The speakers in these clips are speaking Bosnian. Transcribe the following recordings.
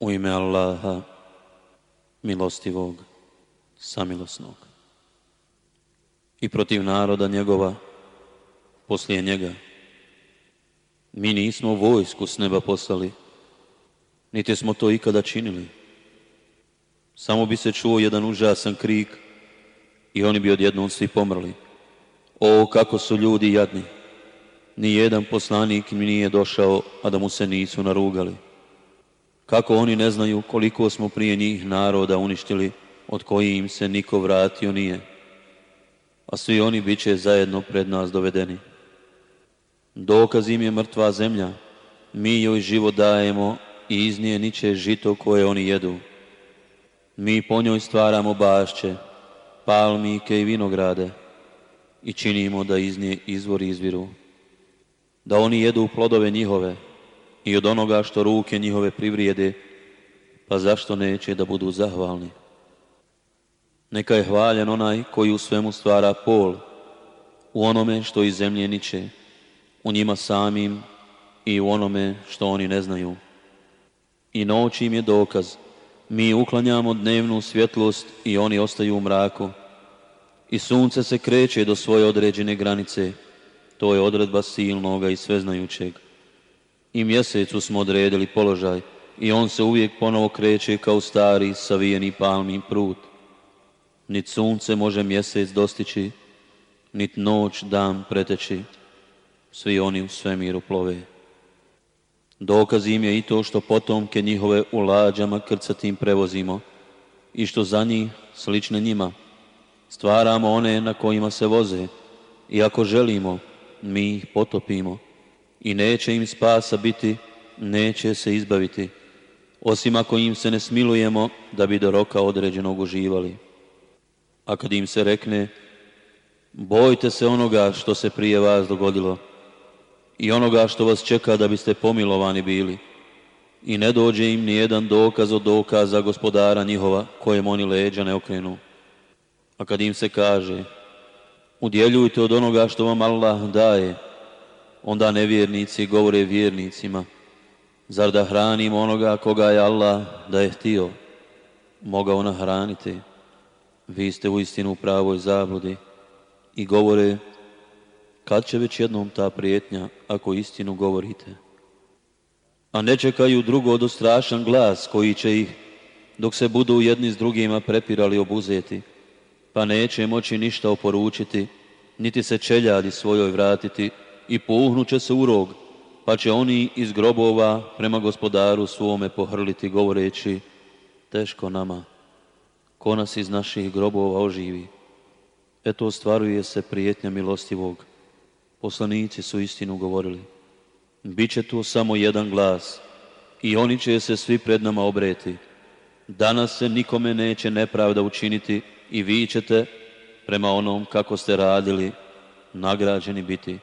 U ime Allaha, milostivog, samilosnog. I protiv naroda njegova, poslije njega. Mi nismo vojsku s neba poslali, niti smo to ikada činili. Samo bi se čuo jedan užasan krik i oni bi odjednom svi pomrli. O, kako su ljudi jadni! Nijedan poslanik mi nije došao, a da mu se nisu narugali. Kako oni ne znaju koliko smo prije njih naroda uništili, od kojih im se niko vratio nije. A svi oni bit će zajedno pred nas dovedeni. Dokaz im je mrtva zemlja. Mi joj život dajemo i iz nje niće žito koje oni jedu. Mi po njoj stvaramo bašće, palmike i vinograde i činimo da iz nje izvori izviru. Da oni jedu plodove njihove, i od onoga što ruke njihove privrijede, pa zašto neće da budu zahvalni? Neka je hvaljen onaj koji u svemu stvara pol, u onome što iz zemlje niče, u njima samim i u onome što oni ne znaju. I noć im je dokaz, mi uklanjamo dnevnu svjetlost i oni ostaju u mraku. I sunce se kreće do svoje određene granice, to je odredba silnoga i sveznajućeg. I mjesecu smo odredili položaj i on se uvijek ponovo kreće kao stari savijeni palmi prut. Nit sunce može mjesec dostići, nit noć dan preteći. Svi oni u svemiru plove. Dokaz im je i to što potomke njihove u lađama krcatim prevozimo i što za njih, slične njima, stvaramo one na kojima se voze i ako želimo, mi ih potopimo i neće im spasa biti, neće se izbaviti, osim ako im se ne smilujemo da bi do roka određenog uživali. A kad im se rekne, bojte se onoga što se prije vas dogodilo i onoga što vas čeka da biste pomilovani bili i ne dođe im jedan dokaz od dokaza gospodara njihova kojem oni leđa ne okrenu. A kad im se kaže, udjeljujte od onoga što vam Allah daje, onda nevjernici govore vjernicima, zar da hranim onoga koga je Allah da je htio, mogao hraniti vi ste u istinu u pravoj zabludi i govore, kad će već jednom ta prijetnja ako istinu govorite? A ne čekaju drugo do glas koji će ih, dok se budu jedni s drugima prepirali obuzeti, pa neće moći ništa oporučiti, niti se čeljadi svojoj vratiti i će se u rog, pa će oni iz grobova prema gospodaru svome pohrliti govoreći teško nama, ko nas iz naših grobova oživi. Eto ostvaruje se prijetnja milostivog. Poslanici su istinu govorili. Biće tu samo jedan glas i oni će se svi pred nama obreti. Danas se nikome neće nepravda učiniti i vi ćete prema onom kako ste radili nagrađeni biti.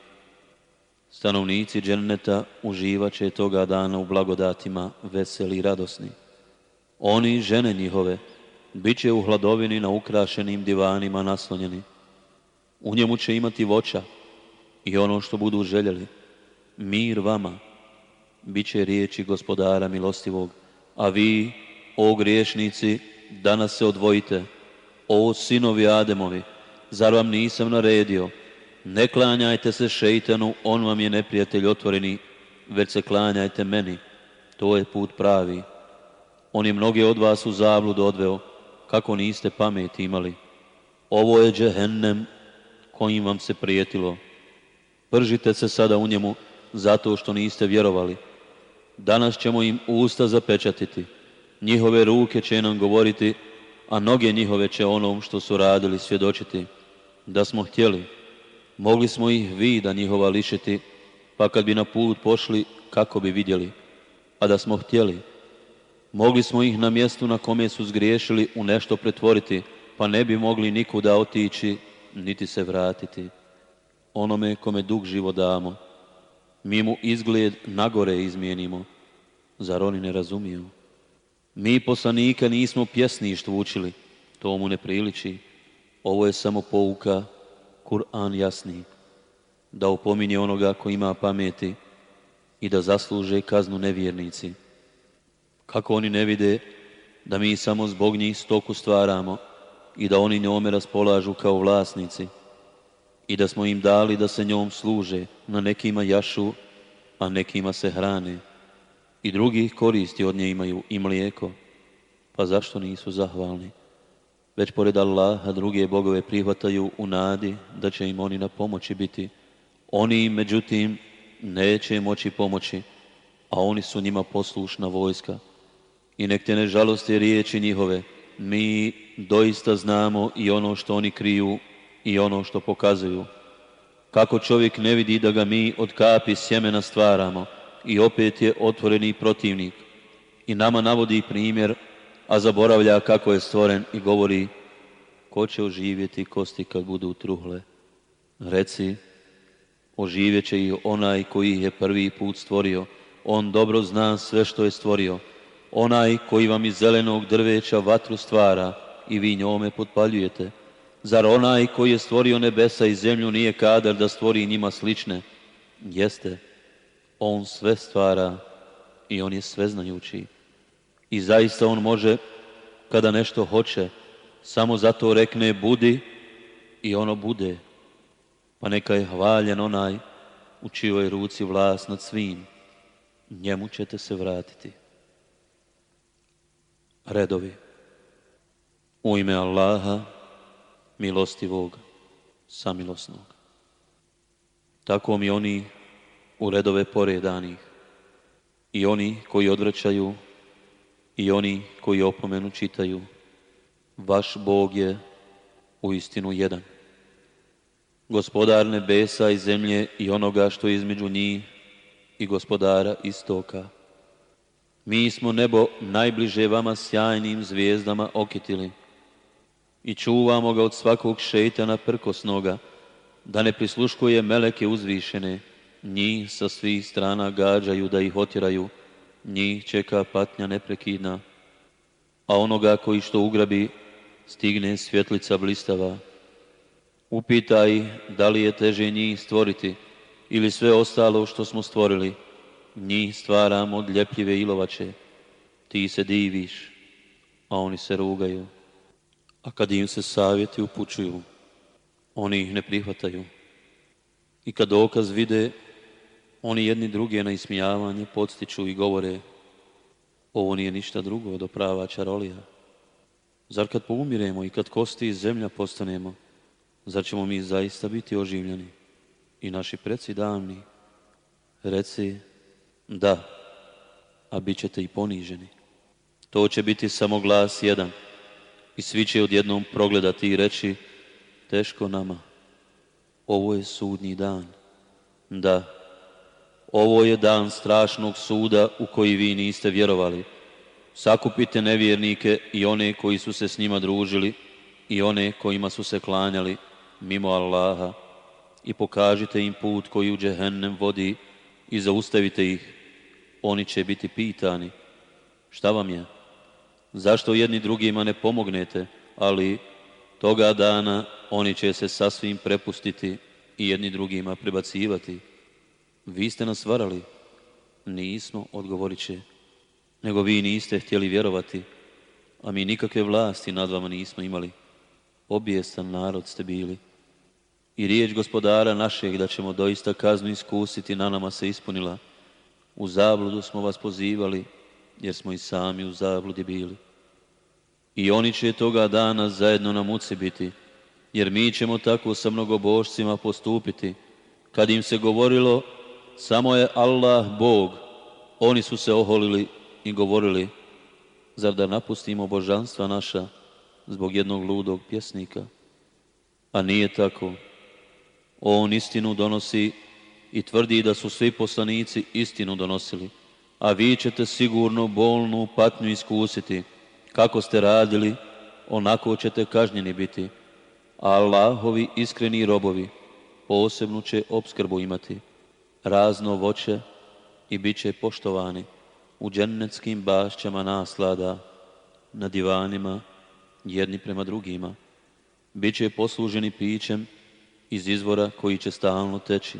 Stanovnici dženneta uživat će toga dana u blagodatima veseli i radosni. Oni žene njihove bit će u hladovini na ukrašenim divanima naslonjeni. U njemu će imati voća i ono što budu željeli. Mir vama bit će riječi gospodara milostivog. A vi, o griješnici, danas se odvojite. O sinovi Ademovi, zar vam nisam naredio? Ne klanjajte se šeitanu, on vam je neprijatelj otvoreni, već se klanjajte meni. To je put pravi. On je mnoge od vas u zabludu odveo, kako niste pamet imali. Ovo je džehennem kojim vam se prijetilo. Pržite se sada u njemu zato što niste vjerovali. Danas ćemo im usta zapečatiti. Njihove ruke će nam govoriti, a noge njihove će onom što su radili svjedočiti. Da smo htjeli. Mogli smo ih da njihova lišiti, pa kad bi na put pošli, kako bi vidjeli? A da smo htjeli, mogli smo ih na mjestu na kome su zgriješili u nešto pretvoriti, pa ne bi mogli nikuda otići, niti se vratiti. Onome kome dug živo damo, mi mu izgled nagore izmijenimo, zar oni ne razumiju? Mi poslanika nismo pjesništvu učili, to mu ne priliči, ovo je samo pouka Kur'an jasni, da opominje onoga ko ima pameti i da zasluže kaznu nevjernici. Kako oni ne vide da mi samo zbog njih stoku stvaramo i da oni njome raspolažu kao vlasnici i da smo im dali da se njom služe, na nekima jašu, a nekima se hrane i drugih koristi od nje imaju i mlijeko, pa zašto nisu zahvalni? već pored Allaha druge bogove prihvataju u nadi da će im oni na pomoći biti. Oni im, međutim, neće moći pomoći, a oni su njima poslušna vojska. I nek te ne žalosti riječi njihove, mi doista znamo i ono što oni kriju i ono što pokazuju. Kako čovjek ne vidi da ga mi od kapi sjemena stvaramo i opet je otvoreni protivnik. I nama navodi primjer a zaboravlja kako je stvoren i govori ko će oživjeti kosti kad budu truhle. Reci, oživjet će i onaj koji ih je prvi put stvorio. On dobro zna sve što je stvorio. Onaj koji vam iz zelenog drveća vatru stvara i vi njome potpaljujete. Zar onaj koji je stvorio nebesa i zemlju nije kadar da stvori njima slične? Jeste, on sve stvara i on je sveznajući. I zaista on može, kada nešto hoće, samo zato rekne budi i ono bude. Pa neka je hvaljen onaj u čijoj ruci vlast nad svim. Njemu ćete se vratiti. Redovi. U ime Allaha, milostivog, samilosnog. Tako mi oni u redove poredanih i oni koji odvraćaju i oni koji opomenu čitaju. Vaš Bog je u istinu jedan. Gospodar nebesa i zemlje i onoga što je između njih i gospodara istoka. Mi smo nebo najbliže vama sjajnim zvijezdama okitili i čuvamo ga od svakog šeitana prkosnoga, da ne prisluškuje meleke uzvišene, njih sa svih strana gađaju da ih otiraju, njih čeka patnja neprekidna, a onoga koji što ugrabi stigne svjetlica blistava. Upitaj da li je teže njih stvoriti ili sve ostalo što smo stvorili. Njih stvaramo od ljepljive ilovače. Ti se diviš, a oni se rugaju. A kad im se savjeti upućuju, oni ih ne prihvataju. I kad dokaz vide, oni jedni drugi na ismijavanje podstiču i govore ovo nije ništa drugo do prava čarolija. Zar kad poumiremo i kad kosti iz zemlja postanemo, zar ćemo mi zaista biti oživljeni? I naši preci davni, reci da, a bit ćete i poniženi. To će biti samo glas jedan i svi će odjednom progledati i reći teško nama, ovo je sudnji dan, da, ovo je dan strašnog suda u koji vi niste vjerovali. Sakupite nevjernike i one koji su se s njima družili i one kojima su se klanjali mimo Allaha i pokažite im put koji u džehennem vodi i zaustavite ih. Oni će biti pitani. Šta vam je? Zašto jedni drugima ne pomognete? Ali toga dana oni će se sasvim prepustiti i jedni drugima prebacivati vi ste nas varali. Nismo, odgovorit će, nego vi niste htjeli vjerovati, a mi nikakve vlasti nad vama nismo imali. Obijestan narod ste bili. I riječ gospodara našeg da ćemo doista kaznu iskusiti na nama se ispunila. U zabludu smo vas pozivali, jer smo i sami u zabludi bili. I oni će toga dana zajedno na muci biti, jer mi ćemo tako sa mnogobošcima postupiti, kad im se govorilo samo je Allah Bog. Oni su se oholili i govorili, zar da napustimo božanstva naša zbog jednog ludog pjesnika? A nije tako. On istinu donosi i tvrdi da su svi poslanici istinu donosili. A vi ćete sigurno bolnu patnju iskusiti. Kako ste radili, onako ćete kažnjeni biti. A Allahovi iskreni robovi posebnu će obskrbu imati razno voće i bit će poštovani u džennetskim bašćama naslada, na divanima, jedni prema drugima. Biće posluženi pićem iz izvora koji će stalno teći,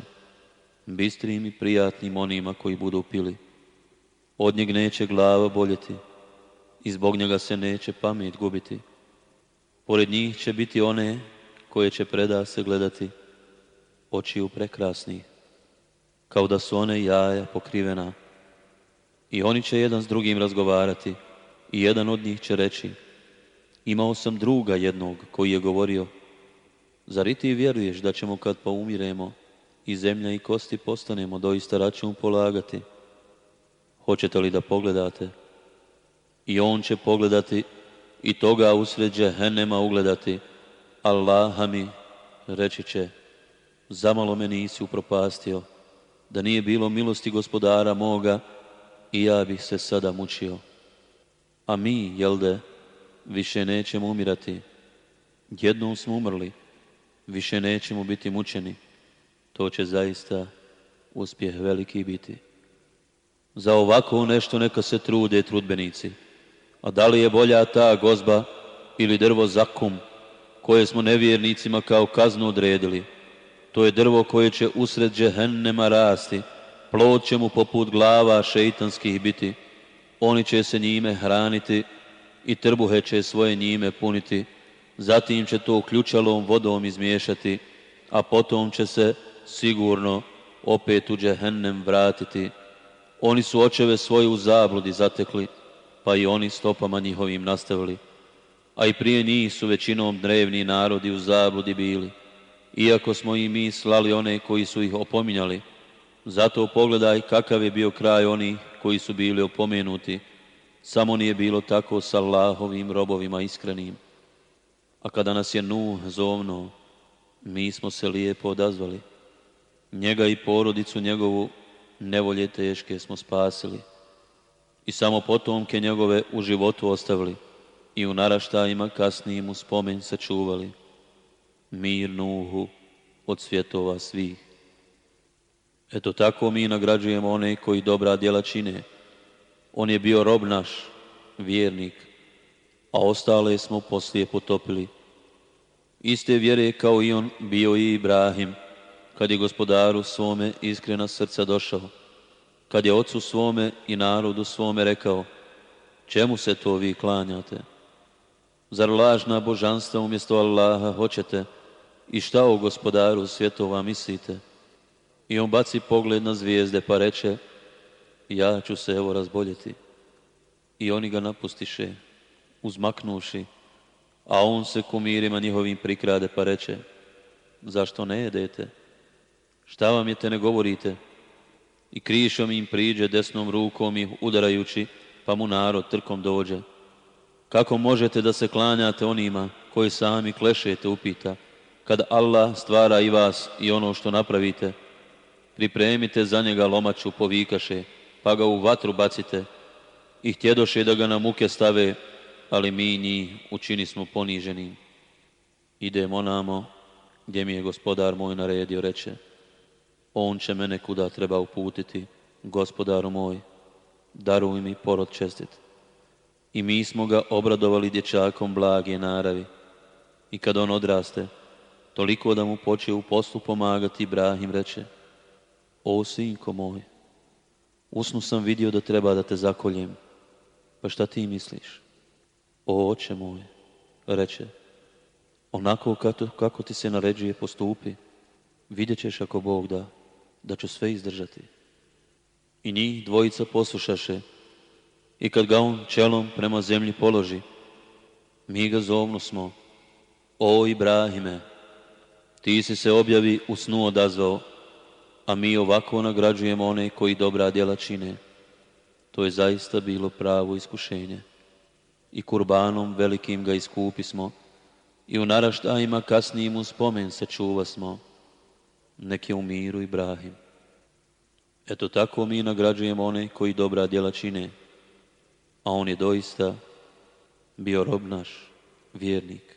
bistrim i prijatnim onima koji budu pili. Od njeg neće glava boljeti i zbog njega se neće pamet gubiti. Pored njih će biti one koje će preda se gledati u prekrasnih kao da su one jaja pokrivena. I oni će jedan s drugim razgovarati i jedan od njih će reći Imao sam druga jednog koji je govorio Zar i ti vjeruješ da ćemo kad pa umiremo i zemlja i kosti postanemo doista račun polagati? Hoćete li da pogledate? I on će pogledati i toga usred nema ugledati. Allaha mi, reći će, zamalo me nisi upropastio da nije bilo milosti gospodara moga i ja bih se sada mučio. A mi, jelde, više nećemo umirati. Jednom smo umrli, više nećemo biti mučeni. To će zaista uspjeh veliki biti. Za ovako nešto neka se trude trudbenici. A da li je bolja ta gozba ili drvo zakum koje smo nevjernicima kao kaznu odredili? To je drvo koje će usred džehennema rasti, plod će mu poput glava šeitanskih biti. Oni će se njime hraniti i trbuhe će svoje njime puniti. Zatim će to ključalom vodom izmiješati, a potom će se sigurno opet u džehennem vratiti. Oni su očeve svoje u zabludi zatekli, pa i oni stopama njihovim nastavili. A i prije njih su većinom drevni narodi u zabludi bili iako smo i mi slali one koji su ih opominjali. Zato pogledaj kakav je bio kraj oni koji su bili opomenuti, samo nije bilo tako sa Allahovim robovima iskrenim. A kada nas je Nuh zovno, mi smo se lijepo odazvali. Njega i porodicu njegovu nevolje teške smo spasili i samo potomke njegove u životu ostavili i u naraštajima kasnijim mu spomen sačuvali mirnu uhu od svjetova svih. Eto tako mi nagrađujemo one koji dobra djela čine. On je bio rob naš, vjernik, a ostale smo poslije potopili. Iste vjere kao i on bio i Ibrahim, kad je gospodaru svome iskrena srca došao, kad je ocu svome i narodu svome rekao, čemu se to vi klanjate? Zar lažna božanstva umjesto Allaha hoćete, i šta o gospodaru svjetova mislite? I on baci pogled na zvijezde pa reče, ja ću se evo razboljeti. I oni ga napustiše, uzmaknuši, a on se kumirima njihovim prikrade pa reče, zašto ne jedete? Šta vam je te ne govorite? I krišom im priđe desnom rukom ih udarajući, pa mu narod trkom dođe. Kako možete da se klanjate onima koji sami klešete, upita, kad Allah stvara i vas i ono što napravite, pripremite za njega lomaču povikaše, pa ga u vatru bacite i htjedoše da ga na muke stave, ali mi njih učini smo poniženim. Idemo namo gdje mi je gospodar moj naredio reče, on će mene kuda treba uputiti, gospodaru moj, daruj mi porod čestit. I mi smo ga obradovali dječakom blage naravi. I kad on odraste, toliko da mu poče u poslu pomagati, Ibrahim reče, o sinko moj, usnu sam vidio da treba da te zakoljem, pa šta ti misliš? O oče moj, reče, onako kako, kako ti se naređuje postupi, vidjet ćeš ako Bog da, da ću sve izdržati. I njih dvojica poslušaše, i kad ga on čelom prema zemlji položi, mi ga zovnu smo, o Ibrahime, ti si se objavi u snu odazvao, a mi ovako nagrađujemo one koji dobra djela čine. To je zaista bilo pravo iskušenje. I kurbanom velikim ga iskupi smo, i u naraštajima kasnijim u spomen se čuva smo. Nek u miru i brahim. Eto tako mi nagrađujemo one koji dobra djela čine, a on je doista bio rob naš, vjernik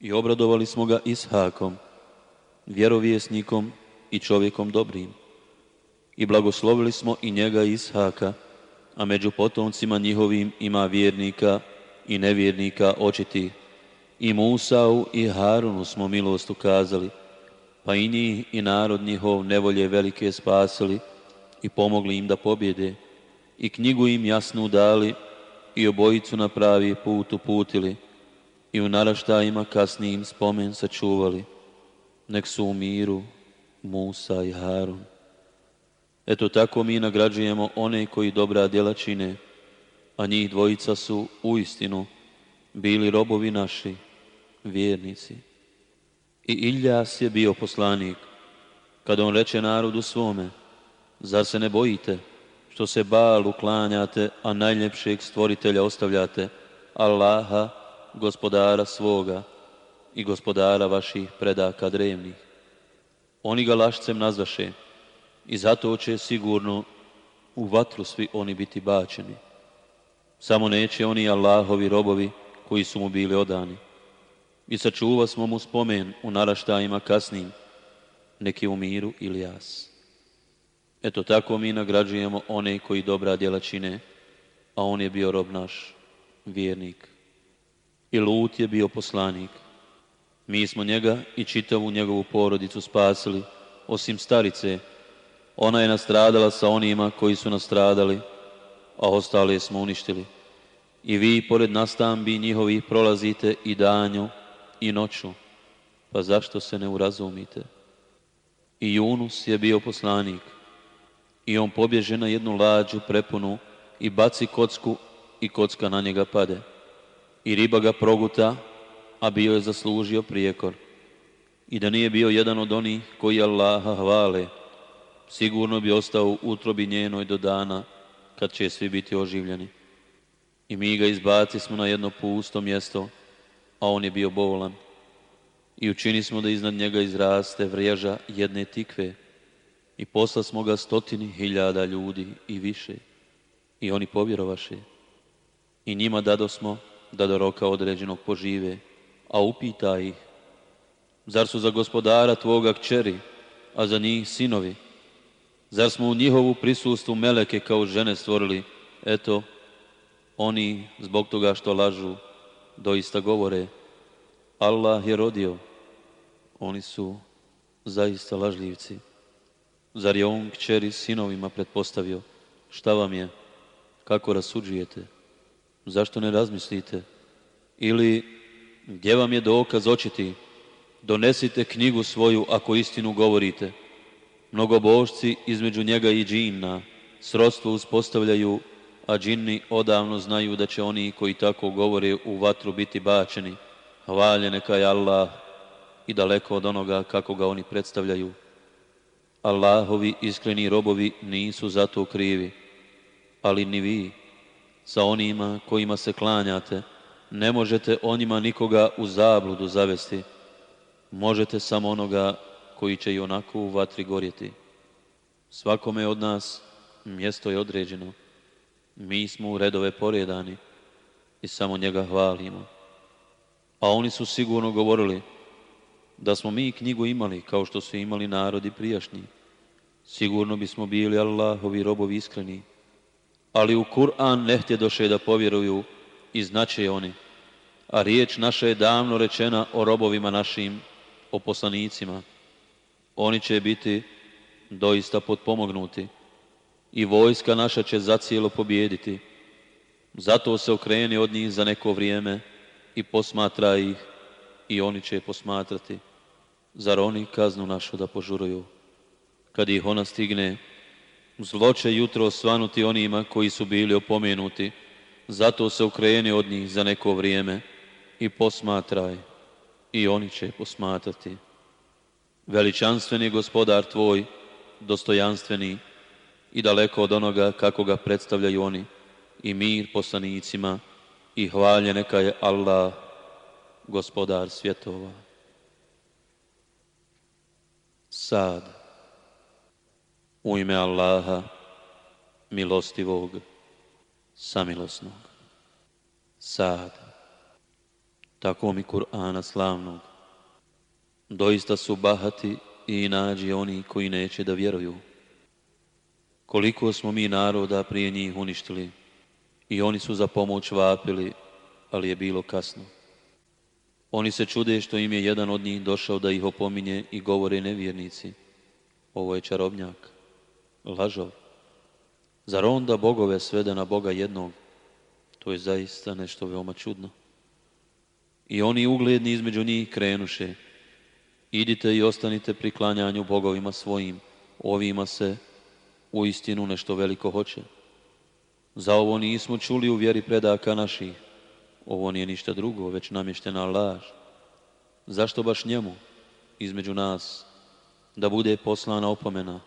i obradovali smo ga Ishakom, vjerovjesnikom i čovjekom dobrim. I blagoslovili smo i njega Ishaka, a među potomcima njihovim ima vjernika i nevjernika očiti. I Musau i Harunu smo milost ukazali, pa i njih i narod njihov nevolje velike spasili i pomogli im da pobjede. I knjigu im jasnu dali i obojicu na pravi put uputili i u naraštajima kasnijim spomen sačuvali. Nek su u miru Musa i Harun. Eto tako mi nagrađujemo one koji dobra djela čine, a njih dvojica su u istinu bili robovi naši, vjernici. I Iljas je bio poslanik, kada on reče narodu svome, zar se ne bojite što se bal klanjate, a najljepšeg stvoritelja ostavljate, Allaha, gospodara svoga i gospodara vaših predaka drevnih. Oni ga lašcem nazvaše i zato će sigurno u vatru svi oni biti bačeni. Samo neće oni Allahovi robovi koji su mu bili odani. I sačuva smo mu spomen u naraštajima kasnim, neki u miru ili jas. Eto tako mi nagrađujemo one koji dobra djela čine, a on je bio rob naš, vjernik i Lut je bio poslanik. Mi smo njega i čitavu njegovu porodicu spasili, osim starice. Ona je nastradala sa onima koji su nastradali, a ostale smo uništili. I vi pored nastambi njihovih prolazite i danju i noću, pa zašto se ne urazumite? I Junus je bio poslanik. I on pobježe na jednu lađu prepunu i baci kocku i kocka na njega pade i riba ga proguta, a bio je zaslužio prijekor. I da nije bio jedan od onih koji Allaha hvale, sigurno bi ostao u utrobi njenoj do dana kad će svi biti oživljeni. I mi ga izbaci smo na jedno pusto mjesto, a on je bio bolan. I učini smo da iznad njega izraste vriježa jedne tikve i posla smo ga stotini hiljada ljudi i više. I oni povjerovaše. I njima dado smo da do roka određenog požive, a upita ih, zar su za gospodara tvoga kćeri, a za njih sinovi? Zar smo u njihovu prisustvu meleke kao žene stvorili? Eto, oni zbog toga što lažu, doista govore, Allah je rodio, oni su zaista lažljivci. Zar je on kćeri sinovima pretpostavio? Šta vam je? Kako rasuđujete? Zašto ne razmislite? Ili gdje vam je dokaz očiti? Donesite knjigu svoju ako istinu govorite. Mnogobožci između njega i džinna srodstvo uspostavljaju, a džinni odavno znaju da će oni koji tako govore u vatru biti bačeni. Hvalje neka je Allah i daleko od onoga kako ga oni predstavljaju. Allahovi iskreni robovi nisu zato krivi, ali ni vi sa onima kojima se klanjate, ne možete onima nikoga u zabludu zavesti, možete samo onoga koji će i onako u vatri gorjeti. Svakome od nas mjesto je određeno, mi smo u redove poredani i samo njega hvalimo. A oni su sigurno govorili da smo mi knjigu imali kao što su imali narodi prijašnji. Sigurno bismo bili Allahovi robovi iskreni ali u Kur'an ne doše da povjeruju i znači oni. A riječ naša je davno rečena o robovima našim, o poslanicima. Oni će biti doista potpomognuti i vojska naša će zacijelo pobijediti. Zato se okreni od njih za neko vrijeme i posmatra ih i oni će posmatrati. Zar oni kaznu našu da požuruju? Kad ih ona stigne, Zlo će jutro osvanuti onima koji su bili opomenuti, zato se ukreni od njih za neko vrijeme i posmatraj, i oni će posmatrati. Veličanstveni gospodar tvoj, dostojanstveni i daleko od onoga kako ga predstavljaju oni, i mir poslanicima, i hvalje neka je Allah, gospodar svjetova. Sad. U ime Allaha, milostivog, samilosnog. Sad, tako mi Kur'ana slavnog, doista su bahati i nađi oni koji neće da vjeruju. Koliko smo mi naroda prije njih uništili i oni su za pomoć vapili, ali je bilo kasno. Oni se čude što im je jedan od njih došao da ih opominje i govore nevjernici. Ovo je čarobnjak lažov. Zar onda bogove svede na Boga jednog? To je zaista nešto veoma čudno. I oni ugledni između njih krenuše. Idite i ostanite pri klanjanju bogovima svojim. Ovima se u istinu nešto veliko hoće. Za ovo nismo čuli u vjeri predaka naših. Ovo nije ništa drugo, već namještena laž. Zašto baš njemu, između nas, da bude poslana opomena?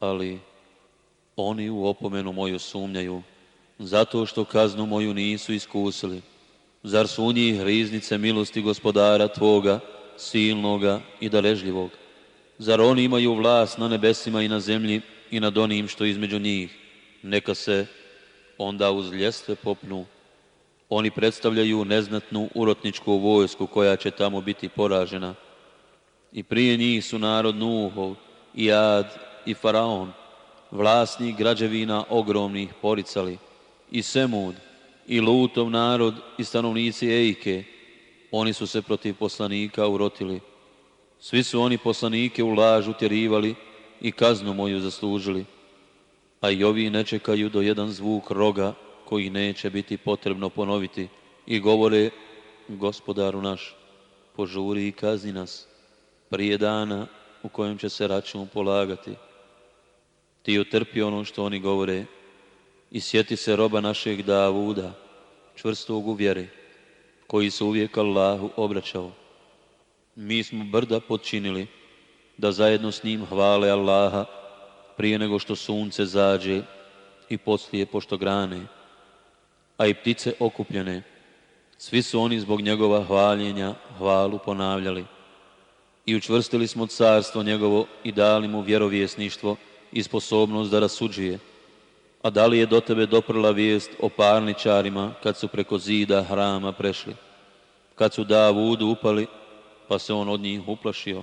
ali oni u opomenu moju sumnjaju, zato što kaznu moju nisu iskusili. Zar su u njih riznice milosti gospodara Tvoga, silnoga i daležljivog? Zar oni imaju vlast na nebesima i na zemlji i nad onim što između njih? Neka se onda uz ljestve popnu. Oni predstavljaju neznatnu urotničku vojsku koja će tamo biti poražena. I prije njih su narod Nuhov i Ad i Faraon, vlasnik građevina ogromnih poricali, i Semud, i Lutov narod i stanovnici Ejke, oni su se protiv poslanika urotili. Svi su oni poslanike u laž utjerivali i kaznu moju zaslužili. A i ovi ne čekaju do jedan zvuk roga koji neće biti potrebno ponoviti i govore gospodaru naš, požuri i kazni nas prije dana u kojem će se račun polagati ti utrpi ono što oni govore i sjeti se roba našeg Davuda, čvrstog u vjeri, koji se uvijek Allahu obraćao. Mi smo brda počinili da zajedno s njim hvale Allaha prije nego što sunce zađe i poslije pošto grane, a i ptice okupljene, svi su oni zbog njegova hvaljenja hvalu ponavljali. I učvrstili smo carstvo njegovo i dali mu vjerovjesništvo, i sposobnost da rasuđuje. A da li je do tebe doprla vijest o parničarima kad su preko zida hrama prešli? Kad su Davudu upali, pa se on od njih uplašio?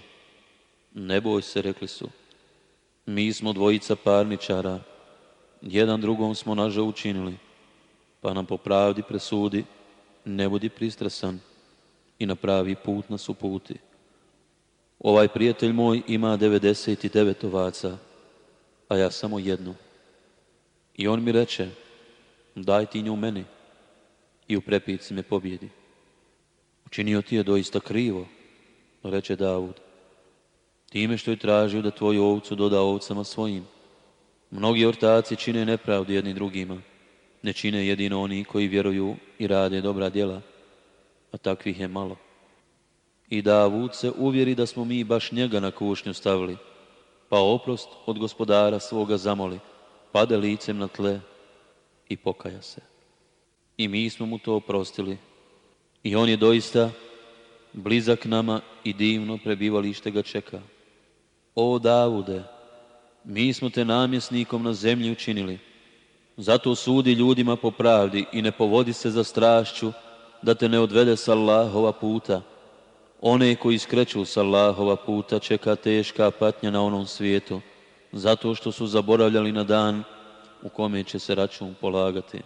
Ne boj se, rekli su. Mi smo dvojica parničara. Jedan drugom smo naže učinili. Pa nam po pravdi presudi, ne budi pristrasan i napravi pravi put nas uputi. Ovaj prijatelj moj ima 99 ovaca a ja samo jednu. I on mi reče, daj ti nju meni i u prepici me pobjedi. Učinio ti je doista krivo, reče Davud, time što je tražio da tvoju ovcu doda ovcama svojim. Mnogi ortaci čine nepravdu jedni drugima, ne čine jedino oni koji vjeruju i rade dobra djela, a takvih je malo. I Davud se uvjeri da smo mi baš njega na kušnju stavili, pa oprost od gospodara svoga zamoli, pade licem na tle i pokaja se. I mi smo mu to oprostili. I on je doista blizak nama i divno prebivalište ga čeka. O Davude, mi smo te namjesnikom na zemlji učinili. Zato sudi ljudima po pravdi i ne povodi se za strašću da te ne odvede sa Allahova puta one koji skreću sa Allahova puta čeka teška patnja na onom svijetu, zato što su zaboravljali na dan u kome će se račun polagati.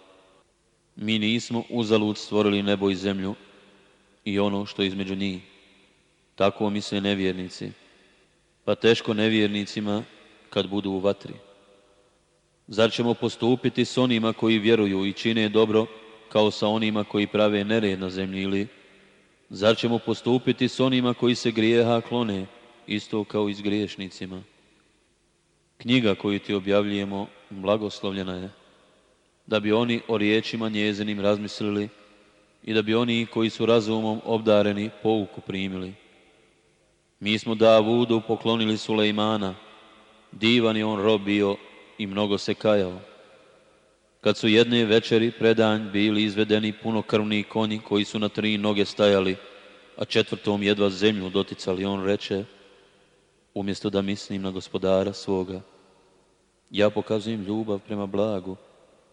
Mi nismo uzalud stvorili nebo i zemlju i ono što je između njih. Tako misle nevjernici, pa teško nevjernicima kad budu u vatri. Zar ćemo postupiti s onima koji vjeruju i čine dobro, kao sa onima koji prave nered na zemlji ili Zar ćemo postupiti s onima koji se grijeha klone, isto kao i s griješnicima? Knjiga koju ti objavljujemo blagoslovljena je, da bi oni o riječima njezinim razmislili i da bi oni koji su razumom obdareni pouku primili. Mi smo Davudu poklonili Sulejmana, divan je on robio i mnogo se kajao. Kad su jedne večeri predanj bili izvedeni punokrvni konji koji su na tri noge stajali, a četvrtom jedva zemlju doticali, on reče, umjesto da mislim na gospodara svoga, ja pokazujem ljubav prema blagu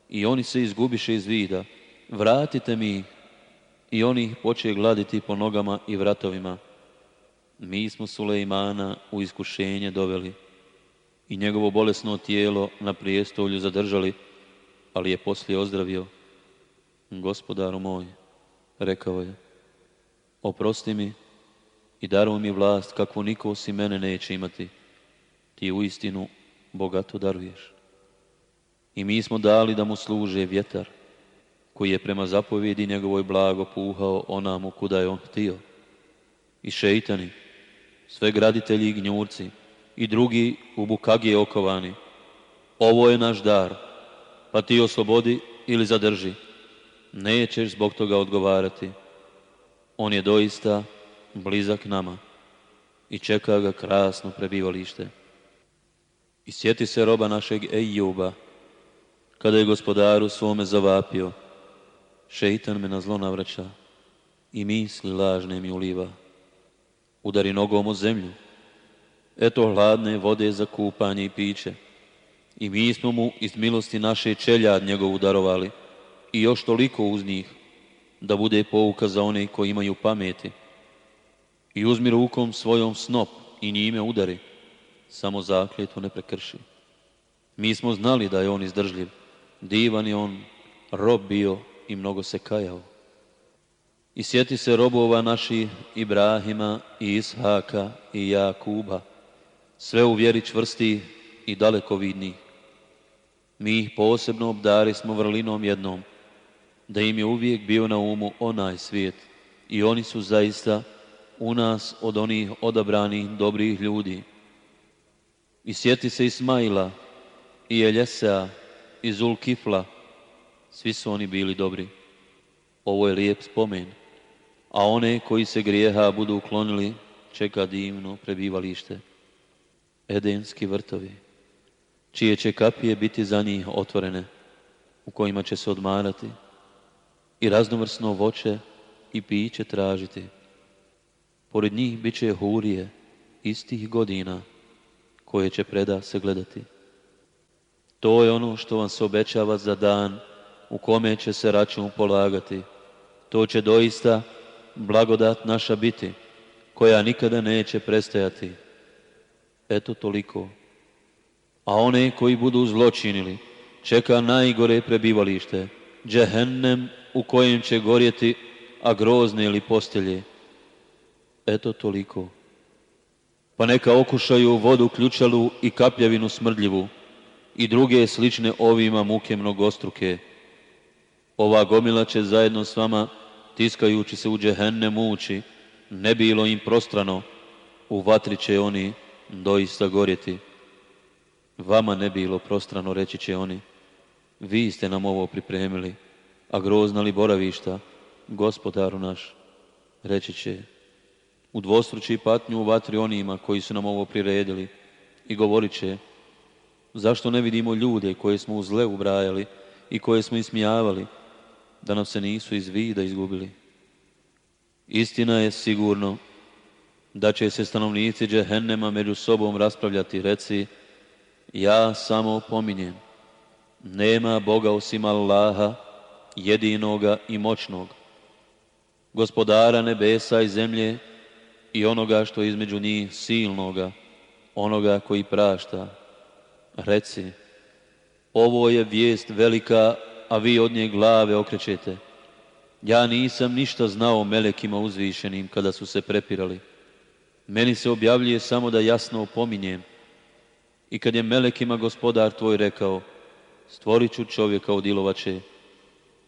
i oni se izgubiše iz vida. Vratite mi i oni ih poče gladiti po nogama i vratovima. Mi smo Sulejmana u iskušenje doveli i njegovo bolesno tijelo na prijestolju zadržali, ali je poslije ozdravio. Gospodaru moj, rekao je, oprosti mi i daruj mi vlast kakvu niko osim mene neće imati. Ti u istinu bogato daruješ. I mi smo dali da mu služe vjetar, koji je prema zapovjedi njegovoj blago puhao onamu kuda je on htio. I šeitani, sve graditelji i gnjurci, i drugi u bukagije okovani. Ovo je naš dar, pa ti oslobodi ili zadrži. Nećeš zbog toga odgovarati. On je doista blizak nama i čeka ga krasno prebivalište. I sjeti se roba našeg Ejuba, kada je gospodaru svome zavapio, šeitan me na zlo navraća i misli lažne mi uliva. Udari nogom o zemlju, eto hladne vode za kupanje i piće i mi smo mu iz milosti naše čelja njegovu darovali i još toliko uz njih da bude pouka za one koji imaju pameti. I uzmi rukom svojom snop i njime udari, samo zakljetu ne prekrši. Mi smo znali da je on izdržljiv, divan je on, rob bio i mnogo se kajao. I sjeti se robova naših Ibrahima i Ishaka i Jakuba, sve u vjeri čvrsti i dalekovidnih mi ih posebno obdari smo vrlinom jednom, da im je uvijek bio na umu onaj svijet i oni su zaista u nas od onih odabranih dobrih ljudi. I sjeti se Ismaila, i Eljesea, i Zulkifla, svi su oni bili dobri. Ovo je lijep spomen, a one koji se grijeha budu uklonili, čeka divno prebivalište. Edenski vrtovi čije će kapije biti za njih otvorene, u kojima će se odmarati i raznovrsno voće i piće tražiti. Pored njih bit će hurije istih godina koje će preda se gledati. To je ono što vam se obećava za dan u kome će se račun polagati. To će doista blagodat naša biti, koja nikada neće prestajati. Eto toliko a one koji budu zločinili čeka najgore prebivalište, džehennem u kojem će gorjeti, a grozne ili postelje. Eto toliko. Pa neka okušaju vodu ključalu i kapljavinu smrdljivu i druge slične ovima muke mnogostruke. Ova gomila će zajedno s vama, tiskajući se u džehenne muči, ne bilo im prostrano, u vatri će oni doista gorjeti. Vama ne bilo prostrano reći će oni, vi ste nam ovo pripremili, a grozna li boravišta, gospodaru naš, reći će, u dvostruči patnju u vatri onima koji su nam ovo priredili i govorit će, zašto ne vidimo ljude koje smo u zle ubrajali i koje smo ismijavali, da nam se nisu iz vida izgubili. Istina je sigurno da će se stanovnici džehennema među sobom raspravljati, reci, ja samo pominjem, nema Boga osim Allaha, jedinoga i moćnog, gospodara nebesa i zemlje i onoga što je između njih silnoga, onoga koji prašta. Reci, ovo je vijest velika, a vi od nje glave okrećete. Ja nisam ništa znao o melekima uzvišenim kada su se prepirali. Meni se objavljuje samo da jasno opominjem, i kad je melekima gospodar tvoj rekao, stvorit ću čovjeka od ilovače,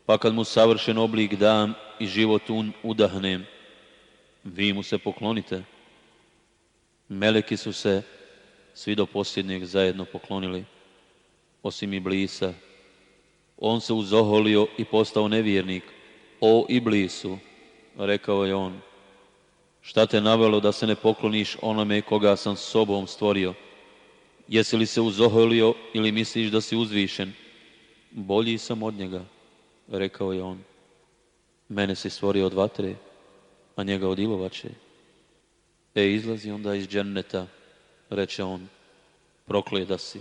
pa kad mu savršen oblik dam i život un udahnem, vi mu se poklonite. Meleki su se svi do posljednjeg zajedno poklonili, osim blisa. On se uzoholio i postao nevjernik. O i blisu, rekao je on, šta te navelo da se ne pokloniš onome koga sam sobom stvorio? Jesi li se uzoholio ili misliš da si uzvišen? Bolji sam od njega, rekao je on. Mene si stvorio od vatre, a njega od ilovače. E, izlazi onda iz dženneta, reče on, prokleda si.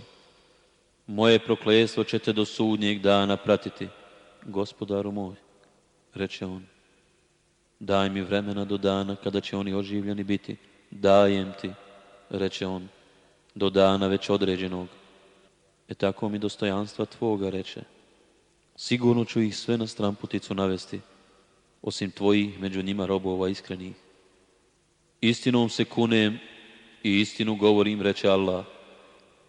Moje proklestvo će te do sudnjeg dana pratiti, gospodaru moj, reče on. Daj mi vremena do dana kada će oni oživljeni biti. Dajem ti, reče on do dana već određenog. E tako mi dostojanstva Tvoga reče. Sigurno ću ih sve na stramputicu navesti, osim Tvojih među njima robova iskrenih. Istinom se kunem i istinu govorim, reče Allah.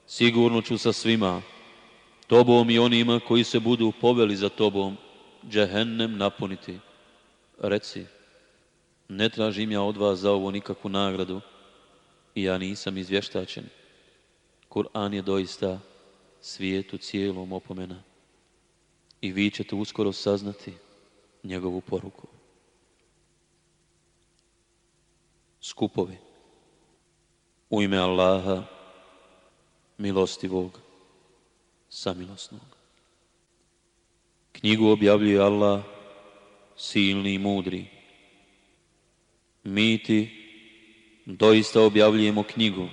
Sigurno ću sa svima, tobom i onima koji se budu poveli za tobom, džehennem napuniti. Reci, ne tražim ja od vas za ovo nikakvu nagradu i ja nisam izvještačen. Kur'an je doista svijetu cijelom opomena i vi ćete uskoro saznati njegovu poruku. Skupovi u ime Allaha milostivog samilosnog. Knjigu objavljuje Allah silni i mudri. Mi ti doista objavljujemo knjigu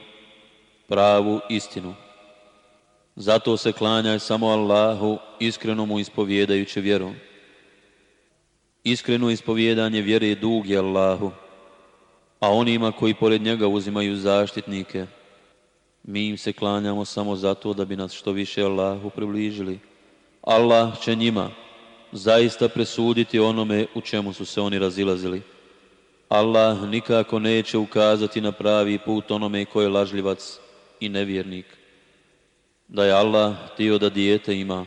pravu istinu. Zato se klanjaj samo Allahu, iskreno mu ispovjedajući vjeru. Iskreno ispovjedanje vjere je dug je Allahu, a onima koji pored njega uzimaju zaštitnike, mi im se klanjamo samo zato da bi nas što više Allahu približili. Allah će njima zaista presuditi onome u čemu su se oni razilazili. Allah nikako neće ukazati na pravi put onome koji je lažljivac, i nevjernik. Da je Allah htio da dijete ima,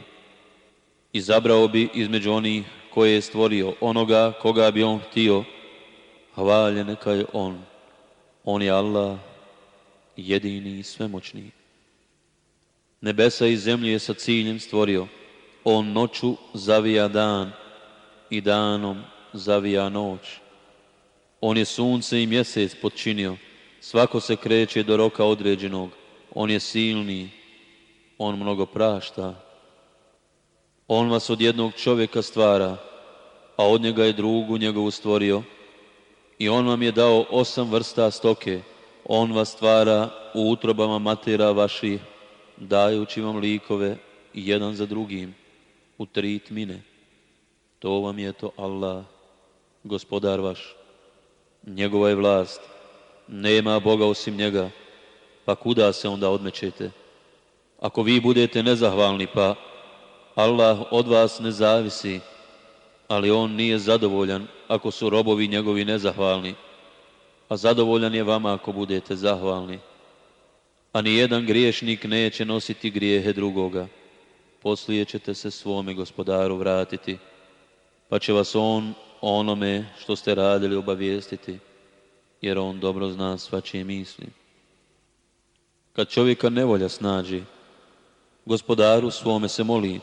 izabrao bi između onih koje je stvorio onoga koga bi on htio. Hvalje neka je on. On je Allah jedini i svemoćni. Nebesa i zemlje je sa ciljem stvorio. On noću zavija dan i danom zavija noć. On je sunce i mjesec podčinio. Svako se kreće do roka određenog. On je silni, On mnogo prašta. On vas od jednog čovjeka stvara, a od njega je drugu njegovu stvorio. I On vam je dao osam vrsta stoke. On vas stvara u utrobama matera vaših, dajući vam likove jedan za drugim u tri tmine. To vam je to Allah, gospodar vaš. Njegova je vlast. Nema Boga osim njega pa kuda se onda odmećete? Ako vi budete nezahvalni, pa Allah od vas ne zavisi, ali On nije zadovoljan ako su robovi njegovi nezahvalni, a zadovoljan je vama ako budete zahvalni. A jedan griješnik neće nositi grijehe drugoga. Poslije ćete se svome gospodaru vratiti, pa će vas On onome što ste radili obavijestiti, jer On dobro zna svačije misli kad čovjeka nevolja snađi. Gospodaru svome se moli,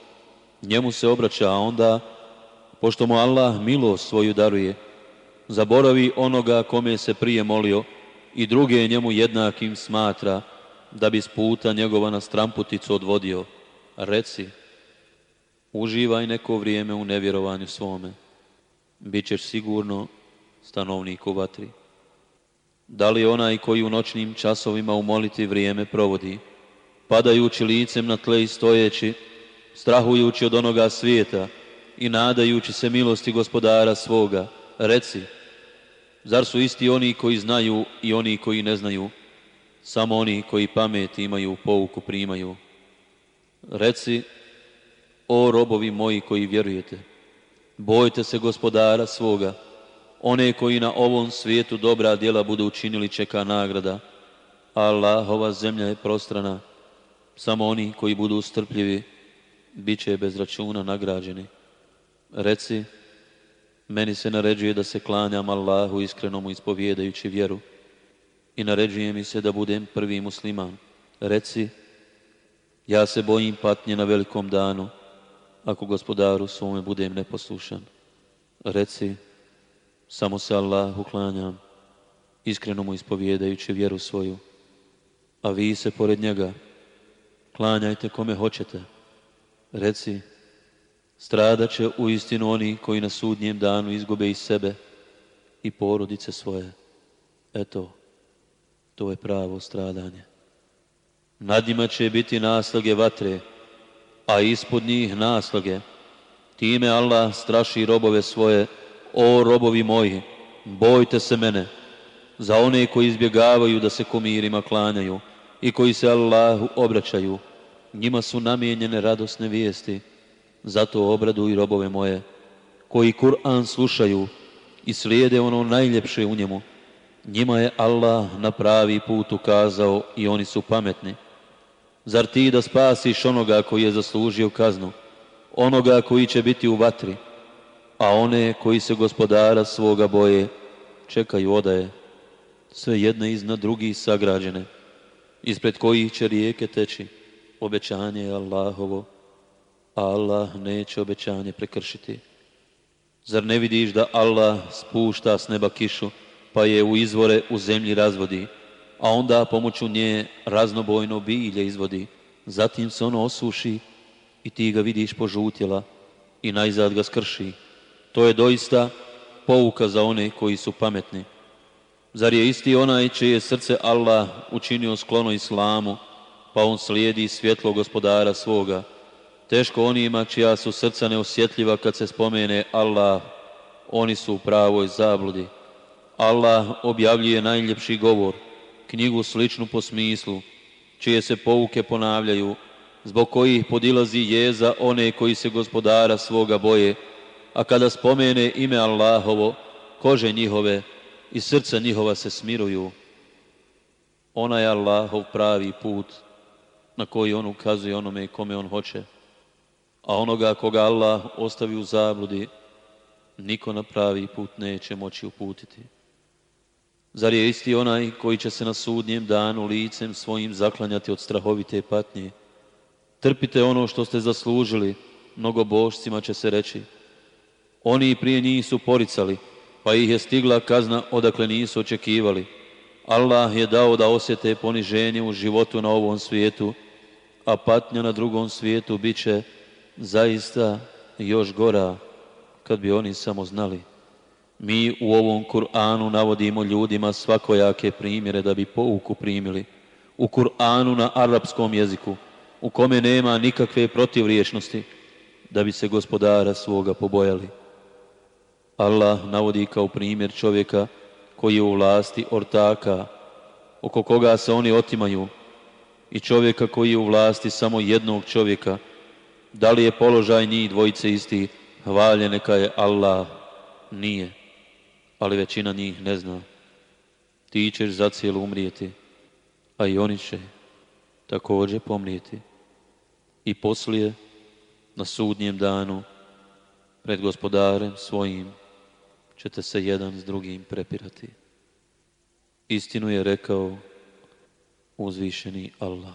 njemu se obraća, a onda, pošto mu Allah milost svoju daruje, zaboravi onoga kome se prije molio i druge njemu jednakim smatra, da bi s puta njegova na stramputicu odvodio. Reci, uživaj neko vrijeme u nevjerovanju svome. bit ćeš sigurno stanovnik u vatri. Da li onaj koji u noćnim časovima umoliti vrijeme provodi, padajući licem na tle i stojeći, strahujući od onoga svijeta i nadajući se milosti gospodara svoga, reci, zar su isti oni koji znaju i oni koji ne znaju, samo oni koji pamet imaju, pouku primaju. Reci, o robovi moji koji vjerujete, bojte se gospodara svoga, one koji na ovom svijetu dobra djela budu učinili čeka nagrada. Allahova zemlja je prostrana. Samo oni koji budu strpljivi bit će bez računa nagrađeni. Reci, meni se naređuje da se klanjam Allahu iskreno mu ispovjedajući vjeru i naređuje mi se da budem prvi musliman. Reci, ja se bojim patnje na velikom danu, ako gospodaru svome budem neposlušan. Reci, samo se Allahu klanjam, iskreno mu ispovjedajući vjeru svoju, a vi se pored njega klanjajte kome hoćete. Reci, stradat će u istinu oni koji na sudnjem danu izgube i sebe i porodice svoje. Eto, to je pravo stradanje. Nad njima će biti naslage vatre, a ispod njih naslage. Time Allah straši robove svoje o robovi moji, bojte se mene za one koji izbjegavaju da se komirima klanjaju i koji se Allahu obraćaju. Njima su namijenjene radosne vijesti. Zato obraduj robove moje koji Kur'an slušaju i slijede ono najljepše u njemu. Njima je Allah na pravi put ukazao i oni su pametni. Zar ti da spasiš onoga koji je zaslužio kaznu, onoga koji će biti u vatri, a one koji se gospodara svoga boje, čekaju odaje, sve jedne iznad drugih sagrađene, ispred kojih će rijeke teći, obećanje je Allahovo, a Allah neće obećanje prekršiti. Zar ne vidiš da Allah spušta s neba kišu, pa je u izvore u zemlji razvodi, a onda pomoću nje raznobojno bilje izvodi, zatim se ono osuši i ti ga vidiš požutjela i najzad ga skrši to je doista pouka za one koji su pametni. Zar je isti onaj čije je srce Allah učinio sklono islamu, pa on slijedi svjetlo gospodara svoga? Teško onima čija su srca neosjetljiva kad se spomene Allah, oni su u pravoj zabludi. Allah objavljuje najljepši govor, knjigu sličnu po smislu, čije se pouke ponavljaju, zbog kojih podilazi jeza one koji se gospodara svoga boje, a kada spomene ime Allahovo, kože njihove i srca njihova se smiruju. Ona je Allahov pravi put na koji on ukazuje onome kome on hoće. A onoga koga Allah ostavi u zabludi, niko na pravi put neće moći uputiti. Zar je isti onaj koji će se na sudnjem danu licem svojim zaklanjati od strahovite patnje? Trpite ono što ste zaslužili, mnogo božcima će se reći. Oni prije njih su poricali, pa ih je stigla kazna odakle nisu očekivali. Allah je dao da osjete poniženje u životu na ovom svijetu, a patnja na drugom svijetu bit će zaista još gora kad bi oni samo znali. Mi u ovom Kur'anu navodimo ljudima svakojake primjere da bi pouku primili. U Kur'anu na arapskom jeziku, u kome nema nikakve protivriječnosti, da bi se gospodara svoga pobojali. Allah navodi kao primjer čovjeka koji je u vlasti ortaka, oko koga se oni otimaju, i čovjeka koji je u vlasti samo jednog čovjeka, da li je položaj njih dvojice isti, hvalje neka je Allah, nije, ali većina njih ne zna. Ti ćeš zacijelo umrijeti, a i oni će također pomrijeti. I poslije, na sudnjem danu, pred gospodarem svojim, ćete se jedan s drugim prepirati. Istinu je rekao uzvišeni Allah.